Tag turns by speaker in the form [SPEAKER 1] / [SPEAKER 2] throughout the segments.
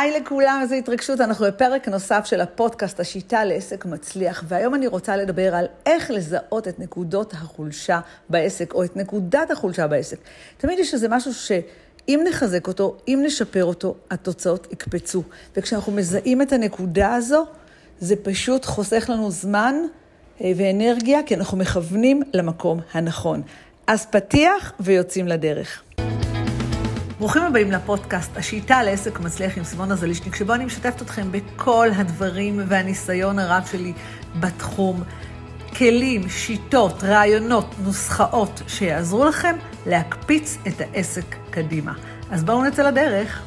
[SPEAKER 1] היי לכולם, איזו התרגשות. אנחנו בפרק נוסף של הפודקאסט, השיטה לעסק מצליח, והיום אני רוצה לדבר על איך לזהות את נקודות החולשה בעסק, או את נקודת החולשה בעסק. תמיד יש איזה משהו שאם נחזק אותו, אם נשפר אותו, התוצאות יקפצו. וכשאנחנו מזהים את הנקודה הזו, זה פשוט חוסך לנו זמן אה, ואנרגיה, כי אנחנו מכוונים למקום הנכון. אז פתיח ויוצאים לדרך. ברוכים הבאים לפודקאסט, השיטה לעסק מצליח עם סימונה זלישניק, שבו אני משתפת אתכם בכל הדברים והניסיון הרב שלי בתחום. כלים, שיטות, רעיונות, נוסחאות שיעזרו לכם להקפיץ את העסק קדימה. אז בואו נצא לדרך.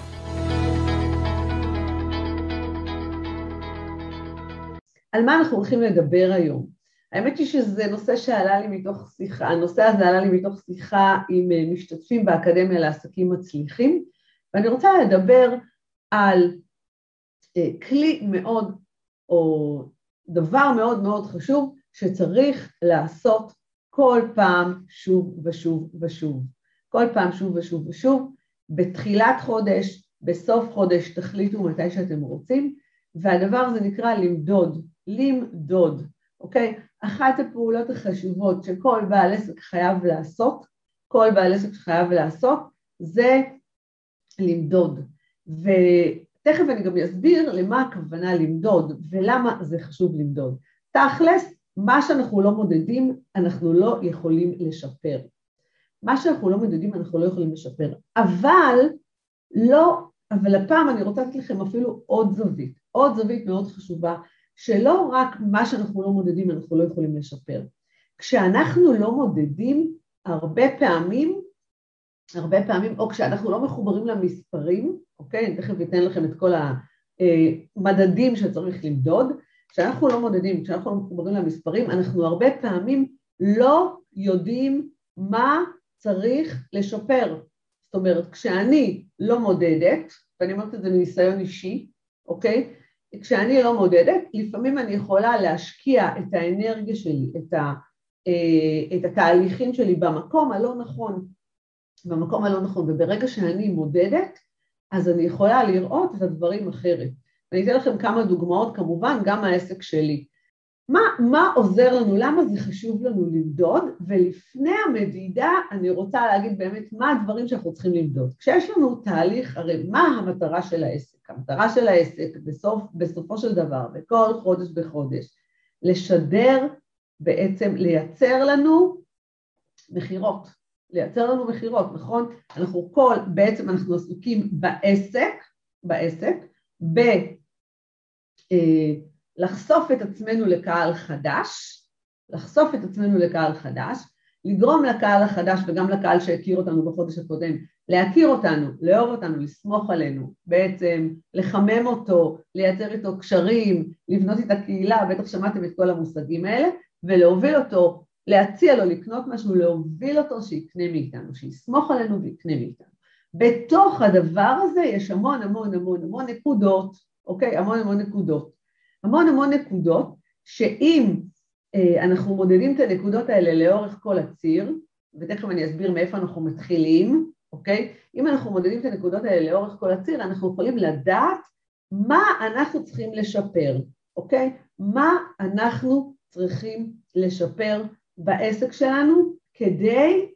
[SPEAKER 1] על מה אנחנו הולכים לדבר היום? האמת היא שזה נושא שעלה לי מתוך שיחה, הנושא הזה עלה לי מתוך שיחה עם אה, משתתפים באקדמיה לעסקים מצליחים, ואני רוצה לדבר על אה, כלי מאוד, או דבר מאוד מאוד חשוב, שצריך לעשות כל פעם שוב ושוב ושוב. כל פעם שוב ושוב ושוב, בתחילת חודש, בסוף חודש, תחליטו מתי שאתם רוצים, והדבר הזה נקרא למדוד, למדוד, אוקיי? אחת הפעולות החשובות שכל בעל עסק חייב לעשות, כל בעל עסק חייב לעשות, זה למדוד. ותכף אני גם אסביר למה הכוונה למדוד ולמה זה חשוב למדוד. תכלס, מה שאנחנו לא מודדים, אנחנו לא יכולים לשפר. מה שאנחנו לא מודדים, אנחנו לא יכולים לשפר. אבל לא, אבל הפעם אני רוצה לתת לכם אפילו עוד זווית, עוד זווית מאוד חשובה, שלא רק מה שאנחנו לא מודדים אנחנו לא יכולים לשפר. כשאנחנו לא מודדים, הרבה פעמים, הרבה פעמים, או כשאנחנו לא מחוברים למספרים, אוקיי? אני תכף אתן לכם את כל המדדים שצריך למדוד, כשאנחנו לא מודדים, כשאנחנו לא מחוברים למספרים, אנחנו הרבה פעמים לא יודעים מה צריך לשפר. זאת אומרת, כשאני לא מודדת, ואני אומרת את זה מניסיון אישי, אוקיי? כשאני לא מודדת, לפעמים אני יכולה להשקיע את האנרגיה שלי, את, ה, אה, את התהליכים שלי במקום הלא נכון, במקום הלא נכון, וברגע שאני מודדת, אז אני יכולה לראות את הדברים אחרת. אני אתן לכם כמה דוגמאות, כמובן, גם העסק שלי. מה, מה עוזר לנו, למה זה חשוב לנו למדוד, ולפני המדידה אני רוצה להגיד באמת מה הדברים שאנחנו צריכים למדוד. כשיש לנו תהליך, הרי מה המטרה של העסק? המטרה של העסק בסוף, בסופו של דבר, בכל חודש בחודש, לשדר, בעצם לייצר לנו מכירות, לייצר לנו מכירות, נכון? אנחנו כל, בעצם אנחנו עסוקים בעסק, בעסק, ב... אה, לחשוף את עצמנו לקהל חדש, לחשוף את עצמנו לקהל חדש, לגרום לקהל החדש וגם לקהל שהכיר אותנו בחודש הקודם, להכיר אותנו, לאהוב אותנו, לסמוך עלינו, בעצם לחמם אותו, לייצר איתו קשרים, לבנות את הקהילה, בטח שמעתם את כל המושגים האלה, ולהוביל אותו, להציע לו לקנות משהו, להוביל אותו שיקנה מאיתנו, שיסמוך עלינו ויקנה מאיתנו. בתוך הדבר הזה יש המון המון המון המון נקודות, אוקיי? המון המון נקודות. המון המון נקודות, שאם אה, אנחנו מודדים את הנקודות האלה לאורך כל הציר, ותכף אני אסביר מאיפה אנחנו מתחילים, אוקיי? אם אנחנו מודדים את הנקודות האלה לאורך כל הציר, אנחנו יכולים לדעת מה אנחנו צריכים לשפר, אוקיי? מה אנחנו צריכים לשפר בעסק שלנו כדי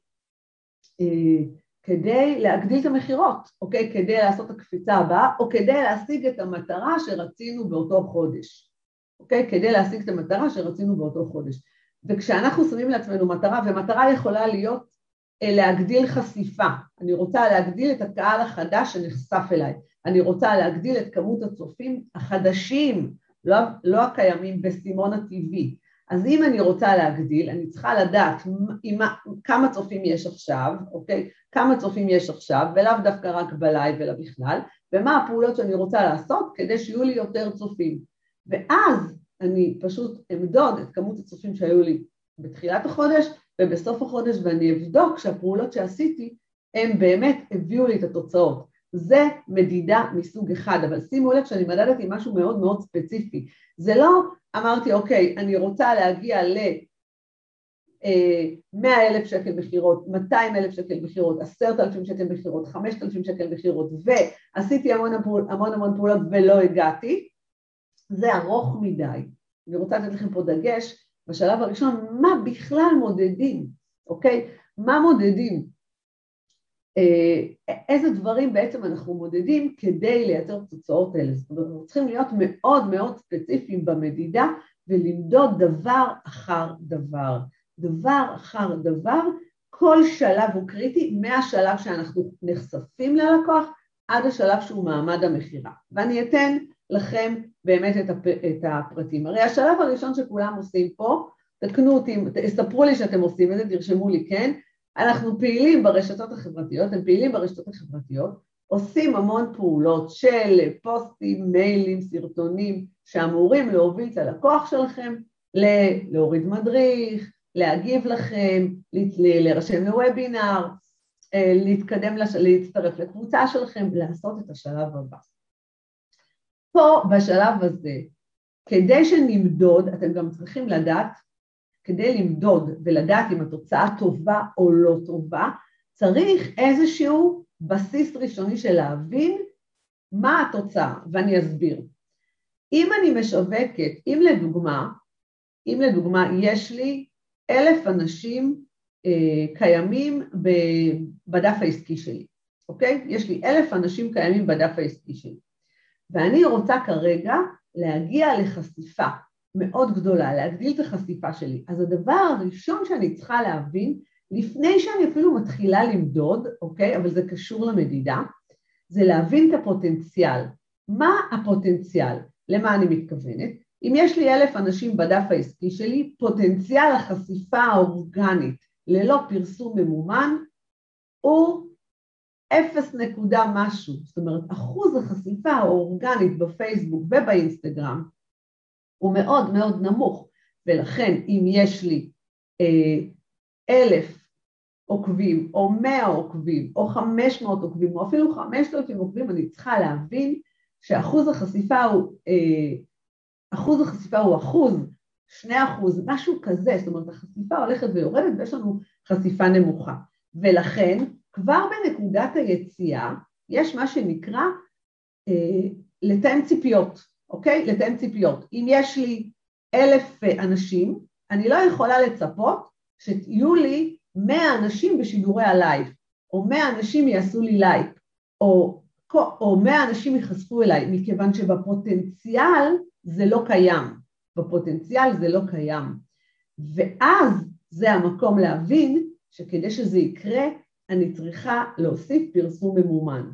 [SPEAKER 1] אה, כדי להגדיל את המכירות, אוקיי? כדי לעשות את הקפיצה הבאה, או כדי להשיג את המטרה שרצינו באותו חודש, אוקיי? כדי להשיג את המטרה שרצינו באותו חודש. וכשאנחנו שמים לעצמנו מטרה, ומטרה יכולה להיות אה, להגדיל חשיפה, אני רוצה להגדיל את הקהל החדש שנחשף אליי, אני רוצה להגדיל את כמות הצופים החדשים, לא, לא הקיימים בסימון הטבעי, אז אם אני רוצה להגדיל, אני צריכה לדעת עם, כמה צופים יש עכשיו, אוקיי? כמה צופים יש עכשיו, ולאו דווקא רק בלייב אלא בכלל, ומה הפעולות שאני רוצה לעשות כדי שיהיו לי יותר צופים. ואז אני פשוט אמדוד את כמות הצופים שהיו לי בתחילת החודש ובסוף החודש, ואני אבדוק שהפעולות שעשיתי הם באמת הביאו לי את התוצאות. זה מדידה מסוג אחד, אבל שימו לב שאני מדדתי משהו מאוד מאוד ספציפי. זה לא אמרתי, אוקיי, אני רוצה להגיע ל... 100 אלף שקל מכירות, 200 אלף שקל מכירות, 10,000 שקל מכירות, 5,000 שקל מכירות ועשיתי המון המון המון פעולות ולא הגעתי, זה ארוך מדי. אני רוצה לתת לכם פה דגש בשלב הראשון, מה בכלל מודדים, אוקיי? מה מודדים? אה, איזה דברים בעצם אנחנו מודדים כדי לייצר תוצאות האלה. זאת אומרת, אנחנו צריכים להיות מאוד מאוד ספציפיים במדידה ולמדוד דבר אחר דבר. דבר אחר דבר, כל שלב הוא קריטי מהשלב שאנחנו נחשפים ללקוח עד השלב שהוא מעמד המכירה. ואני אתן לכם באמת את, הפ... את הפרטים. הרי השלב הראשון שכולם עושים פה, תקנו אותי, ספרו לי שאתם עושים את זה, תרשמו לי כן, אנחנו פעילים ברשתות החברתיות, הם פעילים ברשתות החברתיות, עושים המון פעולות של פוסטים, מיילים, סרטונים, שאמורים להוביל את הלקוח שלכם להוריד מדריך, להגיב לכם, להירשם לוובינר, אה, להתקדם, להצטרף לקבוצה שלכם, לעשות את השלב הבא. פה בשלב הזה, כדי שנמדוד, אתם גם צריכים לדעת, כדי למדוד ולדעת אם התוצאה טובה או לא טובה, צריך איזשהו בסיס ראשוני של להבין מה התוצאה, ואני אסביר. אם אני משווקת, אם לדוגמה, אם לדוגמה יש לי אלף אנשים אה, קיימים בדף העסקי שלי, אוקיי? יש לי אלף אנשים קיימים בדף העסקי שלי. ואני רוצה כרגע להגיע לחשיפה מאוד גדולה, להגדיל את החשיפה שלי. אז הדבר הראשון שאני צריכה להבין, לפני שאני אפילו מתחילה למדוד, אוקיי? אבל זה קשור למדידה, זה להבין את הפוטנציאל. מה הפוטנציאל? למה אני מתכוונת? אם יש לי אלף אנשים בדף העסקי שלי, פוטנציאל החשיפה האורגנית ללא פרסום ממומן הוא אפס נקודה משהו, זאת אומרת אחוז החשיפה האורגנית בפייסבוק ובאינסטגרם הוא מאוד מאוד נמוך. ולכן אם יש לי אה, אלף עוקבים או מאה עוקבים או חמש מאות עוקבים או אפילו חמשת אלפים עוקבים אני צריכה להבין שאחוז החשיפה הוא, אה, אחוז החשיפה הוא אחוז, שני אחוז, משהו כזה, זאת אומרת החשיפה הולכת ויורדת ויש לנו חשיפה נמוכה. ולכן כבר בנקודת היציאה יש מה שנקרא אה, לתאם ציפיות, אוקיי? לתאם ציפיות. אם יש לי אלף אה, אנשים, אני לא יכולה לצפות שיהיו לי מאה אנשים בשידורי הלייב, או מאה אנשים יעשו לי לייק, או, או מאה אנשים ייחשפו אליי, מכיוון שבפוטנציאל זה לא קיים. בפוטנציאל זה לא קיים. ואז זה המקום להבין שכדי שזה יקרה, אני צריכה להוסיף פרסום ממומן.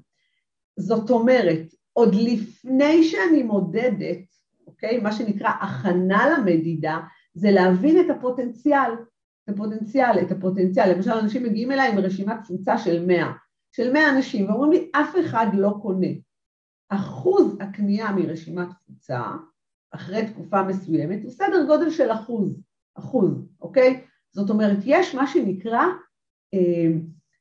[SPEAKER 1] זאת אומרת, עוד לפני שאני מודדת, אוקיי, מה שנקרא הכנה למדידה, זה להבין את הפוטנציאל, את הפוטנציאל, את הפוטנציאל. למשל, אנשים מגיעים אליי עם רשימת קבוצה של 100, של 100 אנשים, ואומרים לי, אף אחד לא קונה. אחוז הקנייה מרשימת קבוצה, אחרי תקופה מסוימת, הוא סדר גודל של אחוז, אחוז, אוקיי? זאת אומרת, יש מה שנקרא אה,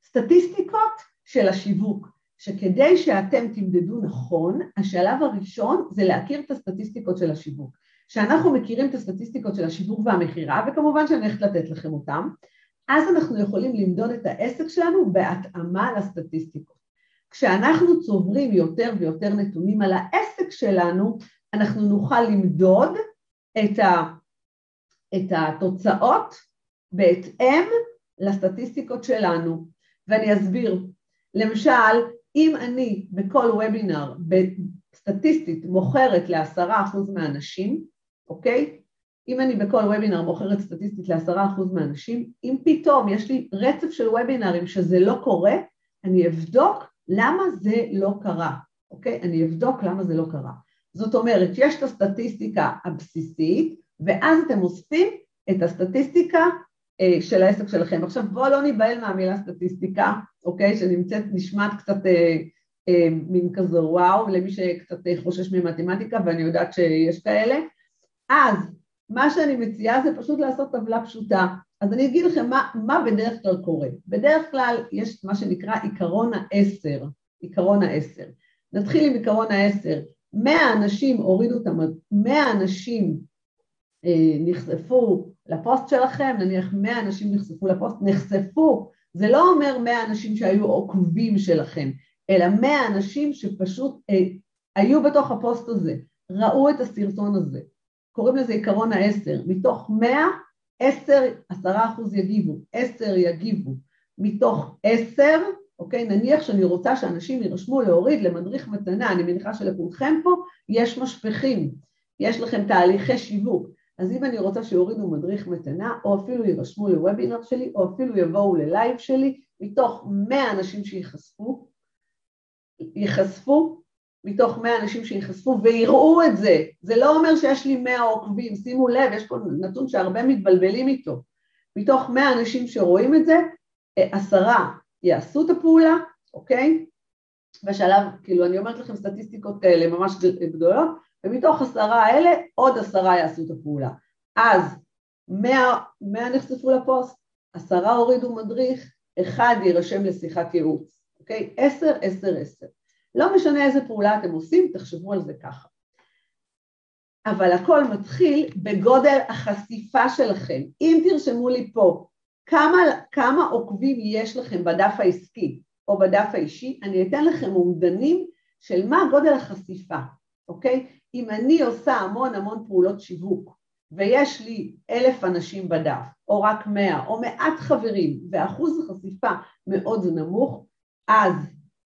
[SPEAKER 1] סטטיסטיקות של השיווק, שכדי שאתם תמדדו נכון, השלב הראשון זה להכיר את הסטטיסטיקות של השיווק. כשאנחנו מכירים את הסטטיסטיקות של השיווק והמכירה, וכמובן שאני הולכת לתת לכם אותם, אז אנחנו יכולים למדוד את העסק שלנו בהתאמה לסטטיסטיקות. כשאנחנו צוברים יותר ויותר נתונים על העסק שלנו, אנחנו נוכל למדוד את, ה, את התוצאות בהתאם לסטטיסטיקות שלנו. ואני אסביר. למשל, אם אני בכל וובינר סטטיסטית מוכרת לעשרה אחוז מהאנשים, אוקיי? אם אני בכל וובינר מוכרת סטטיסטית לעשרה אחוז מהאנשים, אם פתאום יש לי רצף של וובינרים שזה לא קורה, אני אבדוק למה זה לא קרה, אוקיי? אני אבדוק למה זה לא קרה. זאת אומרת, יש את הסטטיסטיקה הבסיסית, ואז אתם אוספים את הסטטיסטיקה של העסק שלכם. עכשיו בואו לא ניבהל מהמילה סטטיסטיקה, אוקיי? שנמצאת, נשמעת קצת אה, אה, מין כזה וואו, למי שקצת אה, חושש ממתמטיקה, ואני יודעת שיש כאלה. אז מה שאני מציעה זה פשוט לעשות טבלה פשוטה. אז אני אגיד לכם מה, מה בדרך כלל קורה. בדרך כלל יש מה שנקרא עיקרון העשר, עיקרון העשר. נתחיל עם עיקרון העשר. מאה אנשים הורידו את המד... מאה אנשים אה, נחשפו לפוסט שלכם, נניח 100 אנשים נחשפו לפוסט, נחשפו, זה לא אומר 100 אנשים שהיו עוקבים שלכם, אלא 100 אנשים שפשוט אה, היו בתוך הפוסט הזה, ראו את הסרטון הזה, קוראים לזה עיקרון העשר, מתוך 100, 10, 10 אחוז יגיבו, 10 יגיבו, מתוך 10, אוקיי, נניח שאני רוצה שאנשים יירשמו להוריד למדריך מתנה, אני מניחה שלכולכם פה יש משפכים, יש לכם תהליכי שיווק, אז אם אני רוצה שיורידו מדריך מתנה, או אפילו יירשמו לוובינר שלי, או אפילו יבואו ללייב שלי, מתוך 100 אנשים שייחשפו, ייחשפו, מתוך 100 אנשים שייחשפו ויראו את זה, זה לא אומר שיש לי 100 עוקבים, שימו לב, יש פה נתון שהרבה מתבלבלים איתו, מתוך 100 אנשים שרואים את זה, עשרה יעשו את הפעולה, אוקיי? בשלב, כאילו אני אומרת לכם סטטיסטיקות כאלה ממש גדולות, ומתוך עשרה האלה עוד עשרה יעשו את הפעולה. אז מאה, מאה נחשפו לפוסט, עשרה הורידו מדריך, אחד יירשם לשיחת ייעוץ, אוקיי? עשר, עשר, עשר. לא משנה איזה פעולה אתם עושים, תחשבו על זה ככה. אבל הכל מתחיל בגודל החשיפה שלכם. אם תרשמו לי פה כמה, כמה עוקבים יש לכם בדף העסקי או בדף האישי, אני אתן לכם אומדנים של מה גודל החשיפה, אוקיי? אם אני עושה המון המון פעולות שיווק ויש לי אלף אנשים בדף, או רק מאה, או מעט חברים, ואחוז החשיפה מאוד נמוך, אז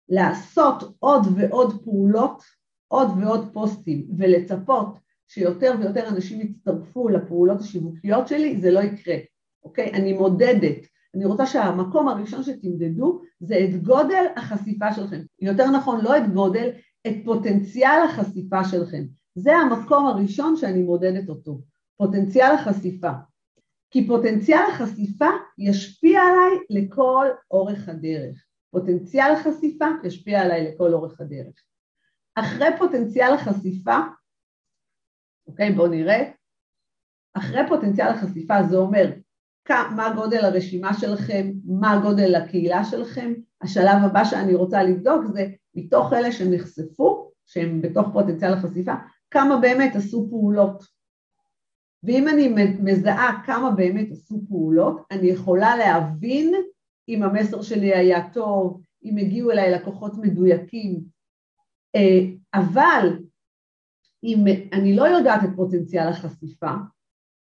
[SPEAKER 1] לעשות עוד ועוד פעולות, עוד ועוד פוסטים, ולצפות שיותר ויותר אנשים יצטרפו לפעולות השיווקיות שלי, זה לא יקרה. אוקיי? אני מודדת. אני רוצה שהמקום הראשון שתמדדו זה את גודל החשיפה שלכם. יותר נכון, לא את גודל, את פוטנציאל החשיפה שלכם. זה המקום הראשון שאני מודדת אותו, פוטנציאל החשיפה. כי פוטנציאל החשיפה ישפיע עליי לכל אורך הדרך. פוטנציאל החשיפה ישפיע עליי לכל אורך הדרך. אחרי פוטנציאל החשיפה, אוקיי, בואו נראה, אחרי פוטנציאל החשיפה זה אומר מה גודל הרשימה שלכם, מה גודל הקהילה שלכם. השלב הבא שאני רוצה לבדוק זה מתוך אלה שנחשפו, שהם בתוך פוטנציאל החשיפה, כמה באמת עשו פעולות. ואם אני מזהה כמה באמת עשו פעולות, אני יכולה להבין אם המסר שלי היה טוב, אם הגיעו אליי לקוחות מדויקים, אה, אבל אם אני לא יודעת את פוטנציאל החשיפה,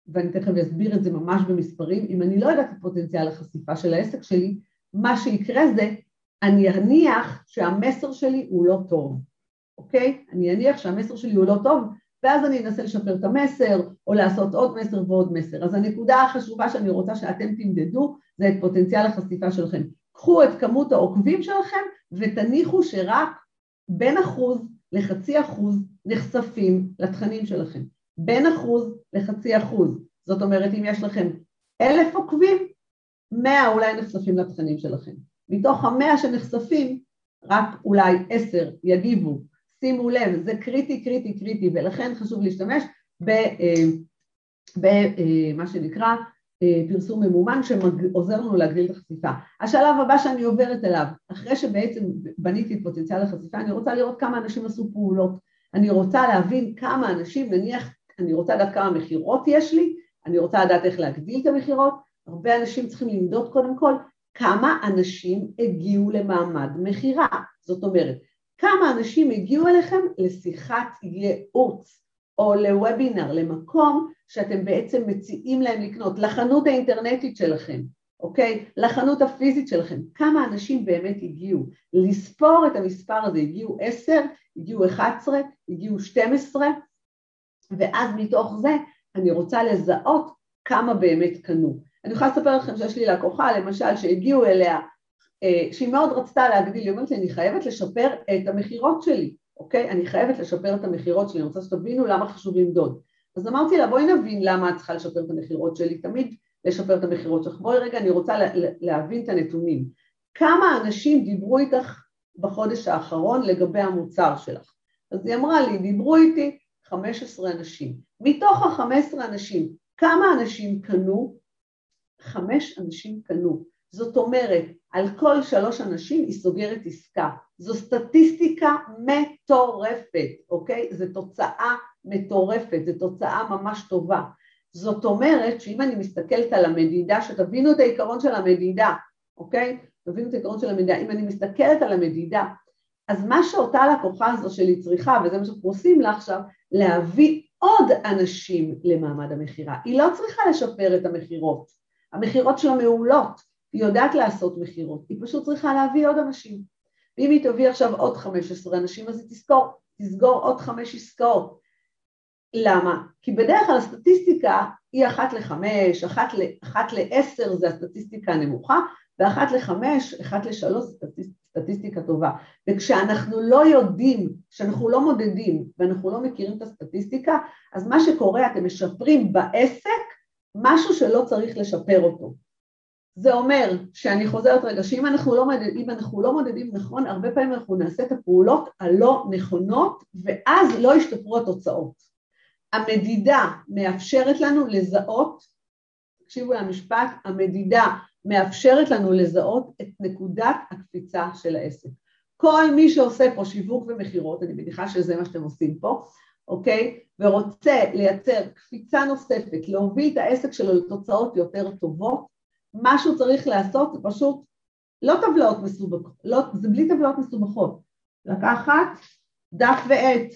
[SPEAKER 1] ואני תכף אסביר את זה ממש במספרים, אם אני לא יודעת את פוטנציאל החשיפה של העסק שלי, מה שיקרה זה, אני אניח שהמסר שלי הוא לא טוב, אוקיי? אני אניח שהמסר שלי הוא לא טוב, ואז אני אנסה לשפר את המסר, או לעשות עוד מסר ועוד מסר. אז הנקודה החשובה שאני רוצה שאתם תמדדו, זה את פוטנציאל החשיפה שלכם. קחו את כמות העוקבים שלכם, ותניחו שרק בין אחוז לחצי אחוז נחשפים לתכנים שלכם. בין אחוז לחצי אחוז. זאת אומרת, אם יש לכם אלף עוקבים, מאה אולי נחשפים לתכנים שלכם. מתוך המאה שנחשפים, רק אולי עשר יגיבו. שימו לב, זה קריטי, קריטי, קריטי, ולכן חשוב להשתמש במה אה, אה, שנקרא אה, פרסום ממומן שעוזר לנו להגדיל את החשיפה. השלב הבא שאני עוברת אליו, אחרי שבעצם בניתי את פוטנציאל החשיפה, אני רוצה לראות כמה אנשים עשו פעולות. אני רוצה להבין כמה אנשים, נניח אני רוצה לדעת כמה מכירות יש לי, אני רוצה לדעת איך להגדיל את המכירות, הרבה אנשים צריכים למדוד קודם כל כמה אנשים הגיעו למעמד מכירה, זאת אומרת, כמה אנשים הגיעו אליכם לשיחת ייעוץ או לוובינר, למקום שאתם בעצם מציעים להם לקנות, לחנות האינטרנטית שלכם, אוקיי? לחנות הפיזית שלכם, כמה אנשים באמת הגיעו, לספור את המספר הזה, הגיעו עשר, הגיעו אחת עשרה, הגיעו שתים עשרה, ואז מתוך זה אני רוצה לזהות כמה באמת קנו. אני יכולה לספר לכם שיש לי לקוחה, למשל, שהגיעו אליה, אה, שהיא מאוד רצתה להגדיל, היא אומרת לי, אני חייבת לשפר את המכירות שלי, אוקיי? אני חייבת לשפר את המכירות שלי, אני רוצה שתבינו למה חשוב למדוד. אז אמרתי לה, בואי נבין למה את צריכה לשפר את המכירות שלי, תמיד לשפר את המכירות שלך. בואי רגע, אני רוצה להבין את הנתונים. כמה אנשים דיברו איתך בחודש האחרון לגבי המוצר שלך? אז היא אמרה לי, דיברו איתי 15 אנשים. מתוך ה-15 אנשים, כמה אנשים קנו? חמש אנשים קנו. זאת אומרת, על כל שלוש אנשים היא סוגרת עסקה. זו סטטיסטיקה מטורפת, אוקיי? זו תוצאה מטורפת, זו תוצאה ממש טובה. זאת אומרת שאם אני מסתכלת על המדידה, שתבינו את העיקרון של המדידה, אוקיי? תבינו את העיקרון של המדידה. אם אני מסתכלת על המדידה, אז מה שאותה לקוחה הזו שלי צריכה, וזה מה שאנחנו עושים לה עכשיו, להביא עוד אנשים למעמד המכירה. היא לא צריכה לשפר את המכירות. המכירות שלה מעולות, היא יודעת לעשות מכירות, היא פשוט צריכה להביא עוד אנשים. ואם היא תביא עכשיו עוד 15 אנשים, אז היא תסגור, תסגור עוד חמש עסקאות. למה? כי בדרך כלל הסטטיסטיקה היא אחת לחמש, אחת, ל, אחת לעשר זה הסטטיסטיקה הנמוכה, ואחת לחמש, אחת לשלוש זה סטטיסטיקה טובה. וכשאנחנו לא יודעים, כשאנחנו לא מודדים ואנחנו לא מכירים את הסטטיסטיקה, אז מה שקורה, אתם משפרים בעסק משהו שלא צריך לשפר אותו. זה אומר שאני חוזרת רגע, שאם אנחנו לא מודדים, אנחנו לא מודדים נכון, הרבה פעמים אנחנו נעשה את הפעולות הלא נכונות ואז לא ישתפרו התוצאות. המדידה מאפשרת לנו לזהות, תקשיבו למשפט, המדידה מאפשרת לנו לזהות את נקודת הקפיצה של העסק. כל מי שעושה פה שיווק ומכירות, אני מניחה שזה מה שאתם עושים פה, אוקיי? ורוצה לייצר קפיצה נוספת, להוביל את העסק שלו לתוצאות יותר טובות, מה שהוא צריך לעשות זה פשוט לא טבלאות מסובכות, לא, זה בלי טבלאות מסובכות, לקחת דף ועט,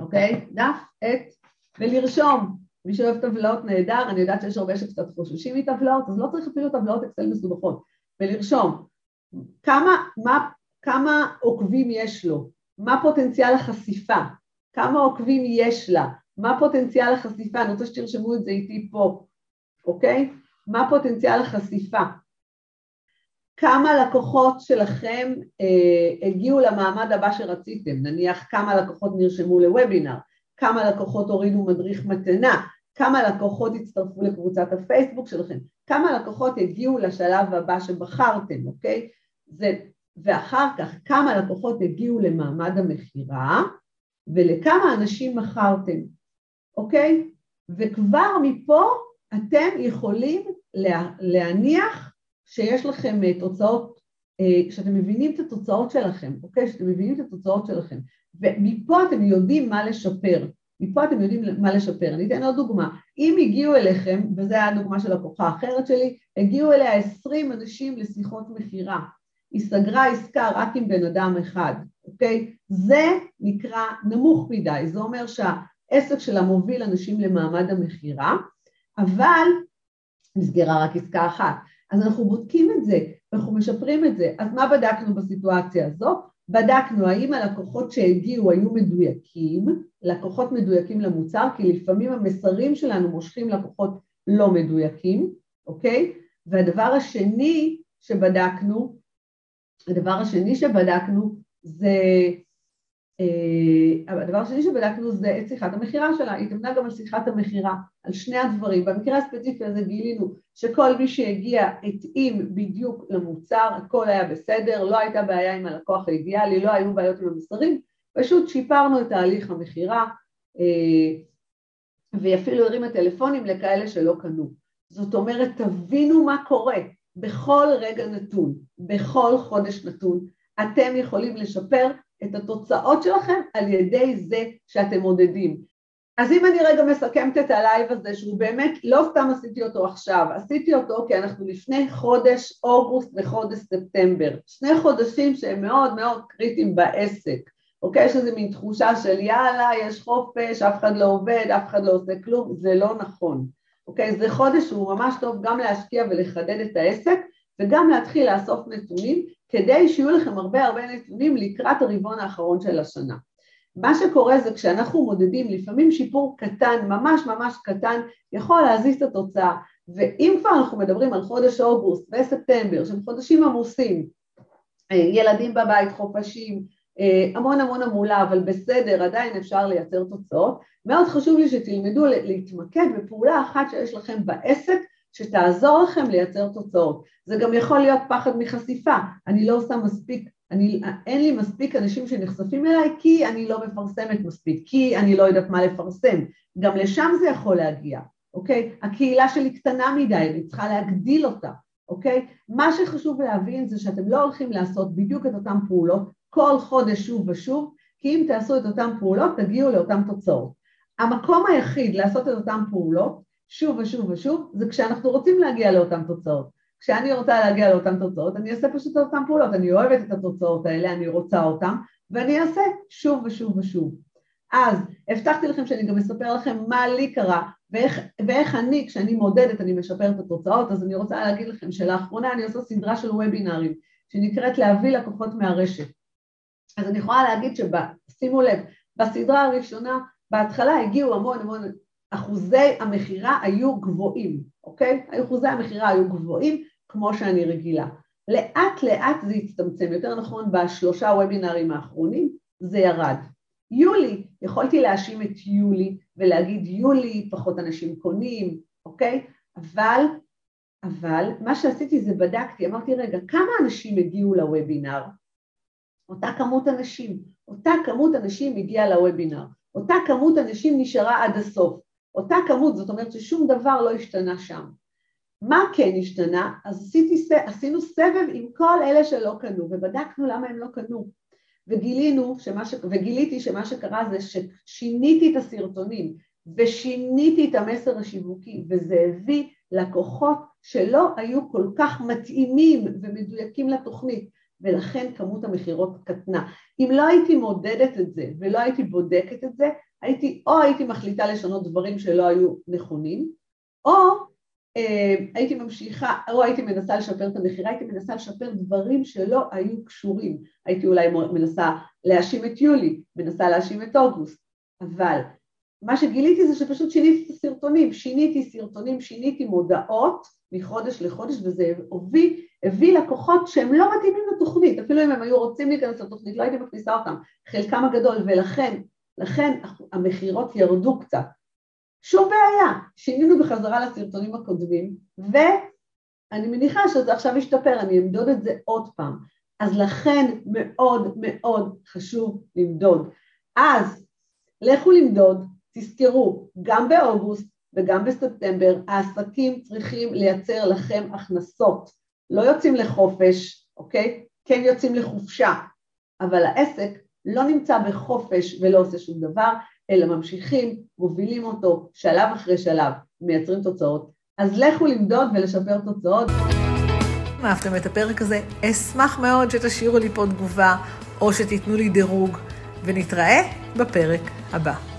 [SPEAKER 1] אוקיי? דף, עט, ולרשום. מי שאוהב טבלאות נהדר, אני יודעת שיש הרבה שקצת חוששים מטבלאות, אז לא צריך אפילו טבלאות אקסל מסובכות, ולרשום כמה, מה, כמה עוקבים יש לו, מה פוטנציאל החשיפה, כמה עוקבים יש לה, מה פוטנציאל החשיפה, אני רוצה שתרשמו את זה איתי פה, אוקיי? מה פוטנציאל החשיפה, כמה לקוחות שלכם אה, הגיעו למעמד הבא שרציתם, נניח כמה לקוחות נרשמו לוובינר, כמה לקוחות הורידו מדריך מתנה, כמה לקוחות הצטרפו לקבוצת הפייסבוק שלכם, כמה לקוחות הגיעו לשלב הבא שבחרתם, אוקיי? זה, ואחר כך כמה לקוחות הגיעו למעמד המכירה ולכמה אנשים מכרתם, אוקיי? וכבר מפה אתם יכולים להניח שיש לכם אה, תוצאות, אה, שאתם מבינים את התוצאות שלכם, אוקיי? שאתם מבינים את התוצאות שלכם, ומפה אתם יודעים מה לשפר, מפה אתם יודעים מה לשפר. אני אתן עוד דוגמה, אם הגיעו אליכם, וזו הדוגמה של לקוחה אחרת שלי, הגיעו אליה עשרים אנשים לשיחות מכירה, היא סגרה עסקה רק עם בן אדם אחד, אוקיי? זה נקרא נמוך מדי, זה אומר שהעסק שלה מוביל אנשים למעמד המכירה, אבל נסגרה רק עסקה אחת. אז אנחנו בודקים את זה, אנחנו משפרים את זה. אז מה בדקנו בסיטואציה הזו? בדקנו האם הלקוחות שהגיעו היו מדויקים, לקוחות מדויקים למוצר, כי לפעמים המסרים שלנו מושכים לקוחות לא מדויקים, אוקיי? והדבר השני שבדקנו, הדבר השני שבדקנו זה אה, הדבר השני שבדקנו זה את שיחת המכירה שלה, היא התאמנה גם על שיחת המכירה, על שני הדברים. במקרה הספציפי הזה גילינו שכל מי שהגיע התאים בדיוק למוצר, הכל היה בסדר, לא הייתה בעיה עם הלקוח האידיאלי, לא היו בעיות עם המסרים, פשוט שיפרנו את תהליך המכירה אה, והיא אפילו הרימה טלפונים לכאלה שלא קנו. זאת אומרת, תבינו מה קורה בכל רגע נתון, בכל חודש נתון, אתם יכולים לשפר את התוצאות שלכם על ידי זה שאתם מודדים. אז אם אני רגע מסכמת את הלייב הזה, שהוא באמת, לא סתם עשיתי אותו עכשיו, עשיתי אותו כי אנחנו לפני חודש אוגוסט וחודש ספטמבר, שני חודשים שהם מאוד מאוד קריטיים בעסק, אוקיי? יש איזו מין תחושה של יאללה, יש חופש, אף אחד לא עובד, אף אחד לא עושה כלום, זה לא נכון, אוקיי? זה חודש שהוא ממש טוב גם להשקיע ולחדד את העסק וגם להתחיל לאסוף נתונים כדי שיהיו לכם הרבה הרבה נתונים לקראת הרבעון האחרון של השנה. מה שקורה זה כשאנחנו מודדים לפעמים שיפור קטן, ממש ממש קטן, יכול להזיז את התוצאה, ואם כבר אנחנו מדברים על חודש אוגוסט וספטמבר, שהם חודשים עמוסים, אה, ילדים בבית, חופשים, אה, המון המון המולה, אבל בסדר, עדיין אפשר לייצר תוצאות, מאוד חשוב לי שתלמדו להתמקד בפעולה אחת שיש לכם בעסק שתעזור לכם לייצר תוצאות. זה גם יכול להיות פחד מחשיפה, אני לא עושה מספיק, אני, אין לי מספיק אנשים שנחשפים אליי כי אני לא מפרסמת מספיק, כי אני לא יודעת מה לפרסם, גם לשם זה יכול להגיע, אוקיי? הקהילה שלי קטנה מדי, אני צריכה להגדיל אותה, אוקיי? מה שחשוב להבין זה שאתם לא הולכים לעשות בדיוק את אותן פעולות כל חודש שוב ושוב, כי אם תעשו את אותן פעולות תגיעו לאותן תוצאות. המקום היחיד לעשות את אותן פעולות, שוב ושוב ושוב, זה כשאנחנו רוצים להגיע לאותן תוצאות. כשאני רוצה להגיע לאותן תוצאות, אני אעשה פשוט אותן פעולות, אני אוהבת את התוצאות האלה, אני רוצה אותן, ואני אעשה שוב ושוב ושוב. אז הבטחתי לכם שאני גם אספר לכם מה לי קרה ואיך, ואיך אני, כשאני מודדת, אני משפרת את התוצאות, אז אני רוצה להגיד לכם שלאחרונה אני עושה סדרה של וובינארים שנקראת להביא לקוחות מהרשת. אז אני יכולה להגיד ששימו לב, בסדרה הראשונה, בהתחלה הגיעו המון המון, אחוזי המכירה היו גבוהים, אוקיי? אחוזי המכירה היו גבוהים כמו שאני רגילה. לאט לאט זה הצטמצם, יותר נכון בשלושה וובינארים האחרונים זה ירד. יולי, יכולתי להאשים את יולי ולהגיד יולי, פחות אנשים קונים, אוקיי? אבל, אבל מה שעשיתי זה בדקתי, אמרתי רגע, כמה אנשים הגיעו לוובינר? אותה כמות אנשים, אותה כמות אנשים הגיעה לוובינר, אותה כמות אנשים נשארה עד הסוף, אותה כמות, זאת אומרת ששום דבר לא השתנה שם. מה כן השתנה? אז עשיתי, עשינו סבב עם כל אלה שלא קנו ובדקנו למה הם לא קנו. וגילינו, שמה ש... וגיליתי שמה שקרה זה ששיניתי את הסרטונים ושיניתי את המסר השיווקי וזה הביא לקוחות שלא היו כל כך מתאימים ומדויקים לתוכנית ולכן כמות המכירות קטנה. אם לא הייתי מודדת את זה ולא הייתי בודקת את זה, הייתי או הייתי מחליטה לשנות דברים שלא היו נכונים, או אה, הייתי ממשיכה, או הייתי מנסה לשפר את המכירה, הייתי מנסה לשפר דברים שלא היו קשורים. הייתי אולי מנסה להאשים את יולי, מנסה להאשים את אוגוסט, אבל מה שגיליתי זה שפשוט שיניתי את הסרטונים, שיניתי סרטונים, שיניתי מודעות מחודש לחודש, וזה הביא, הביא לקוחות שהם לא מתאימים לתוכנית, אפילו אם הם היו רוצים להיכנס לתוכנית, לא הייתי מכניסה אותם, חלקם הגדול, ולכן, לכן המכירות ירדו קצת. שום בעיה, שינינו בחזרה לסרטונים הקודמים, ואני מניחה שזה עכשיו ישתפר, אני אמדוד את זה עוד פעם. אז לכן מאוד מאוד חשוב למדוד. אז לכו למדוד, תזכרו, גם באוגוסט וגם בספטמבר העסקים צריכים לייצר לכם הכנסות. לא יוצאים לחופש, אוקיי? כן יוצאים לחופשה, אבל העסק לא נמצא בחופש ולא עושה שום דבר, אלא ממשיכים, מובילים אותו שלב אחרי שלב, מייצרים תוצאות. אז לכו למדוד ולשפר תוצאות.
[SPEAKER 2] אם אהבתם את הפרק הזה, אשמח מאוד שתשאירו לי פה תגובה או שתיתנו לי דירוג, ונתראה בפרק הבא.